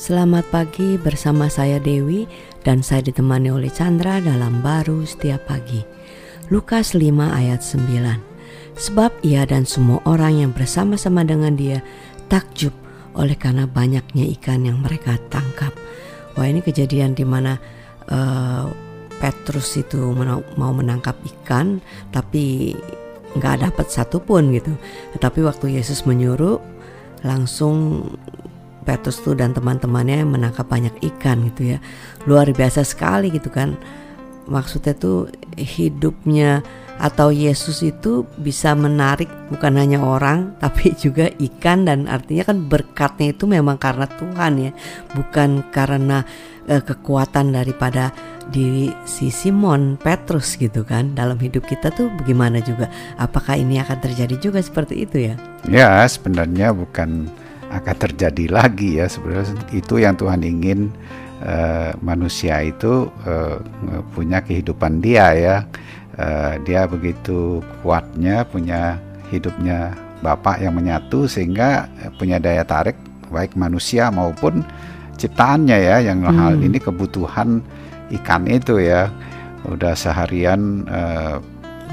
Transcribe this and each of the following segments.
Selamat pagi bersama saya Dewi dan saya ditemani oleh Chandra dalam baru setiap pagi. Lukas 5 ayat 9. Sebab ia dan semua orang yang bersama-sama dengan dia takjub oleh karena banyaknya ikan yang mereka tangkap. Wah ini kejadian di mana uh, Petrus itu mau menangkap ikan tapi nggak dapat satupun gitu. Tapi waktu Yesus menyuruh langsung Petrus tuh dan teman-temannya menangkap banyak ikan gitu ya. Luar biasa sekali gitu kan. Maksudnya tuh hidupnya atau Yesus itu bisa menarik bukan hanya orang tapi juga ikan dan artinya kan berkatnya itu memang karena Tuhan ya. Bukan karena eh, kekuatan daripada diri si Simon Petrus gitu kan. Dalam hidup kita tuh bagaimana juga? Apakah ini akan terjadi juga seperti itu ya? Ya sebenarnya bukan akan terjadi lagi ya sebenarnya itu yang Tuhan ingin uh, manusia itu uh, punya kehidupan dia ya uh, dia begitu kuatnya punya hidupnya Bapak yang menyatu sehingga punya daya tarik baik manusia maupun ciptaannya ya yang hmm. hal ini kebutuhan ikan itu ya udah seharian uh,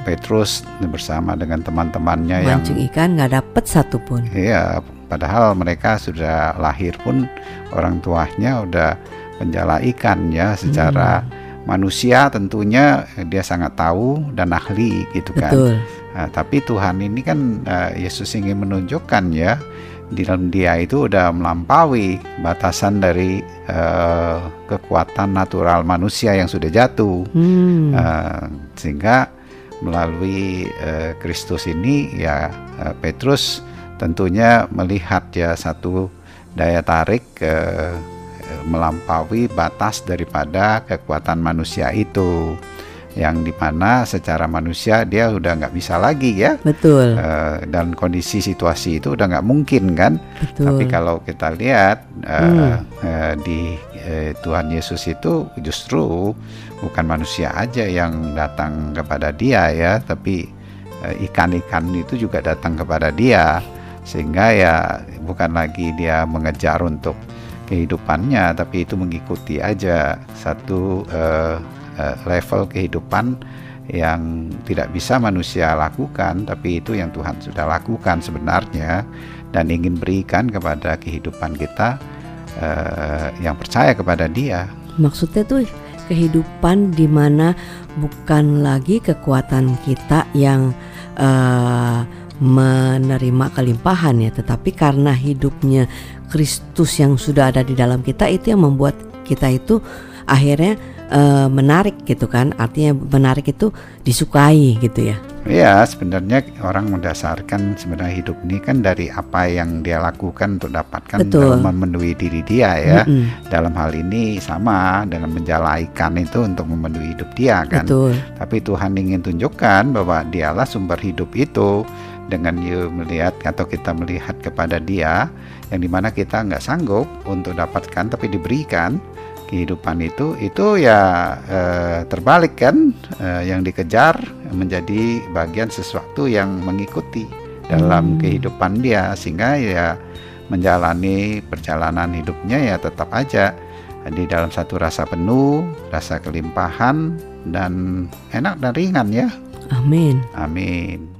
Petrus bersama dengan teman-temannya yang mancing ikan nggak dapet satupun. Iya, Padahal mereka sudah lahir pun orang tuanya udah penjala ikan ya secara hmm. manusia tentunya dia sangat tahu dan ahli gitu kan. Betul. Nah, tapi Tuhan ini kan uh, Yesus ingin menunjukkan ya di dalam dia itu udah melampaui batasan dari uh, kekuatan natural manusia yang sudah jatuh. Hmm. Uh, sehingga melalui Kristus ini ya uh, Petrus tentunya melihat ya satu daya tarik eh, melampaui batas daripada kekuatan manusia itu. Yang di mana secara manusia dia udah nggak bisa lagi ya. Betul. Uh, dan kondisi situasi itu udah nggak mungkin kan. Betul. tapi kalau kita lihat uh, hmm. uh, di uh, Tuhan Yesus itu justru bukan manusia aja yang datang kepada dia ya tapi ikan-ikan uh, itu juga datang kepada dia sehingga ya bukan lagi dia mengejar untuk kehidupannya tapi itu mengikuti aja satu uh, level kehidupan yang tidak bisa manusia lakukan tapi itu yang Tuhan sudah lakukan sebenarnya dan ingin berikan kepada kehidupan kita uh, yang percaya kepada Dia. Maksudnya tuh kehidupan di mana bukan lagi kekuatan kita yang uh, menerima kelimpahan ya tetapi karena hidupnya Kristus yang sudah ada di dalam kita itu yang membuat kita itu akhirnya e, menarik gitu kan artinya menarik itu disukai gitu ya Iya, sebenarnya orang mendasarkan sebenarnya hidup ini kan dari apa yang dia lakukan untuk dapatkan Betul. dalam memenuhi diri dia ya. Mm -hmm. Dalam hal ini sama dengan menjala ikan itu untuk memenuhi hidup dia kan. Betul. Tapi Tuhan ingin tunjukkan bahwa dialah sumber hidup itu dengan you melihat atau kita melihat kepada dia yang di mana kita nggak sanggup untuk dapatkan tapi diberikan kehidupan itu itu ya eh, terbalik kan eh, yang dikejar menjadi bagian sesuatu yang mengikuti dalam hmm. kehidupan dia sehingga ya menjalani perjalanan hidupnya ya tetap aja di dalam satu rasa penuh, rasa kelimpahan dan enak dan ringan ya. Amin. Amin.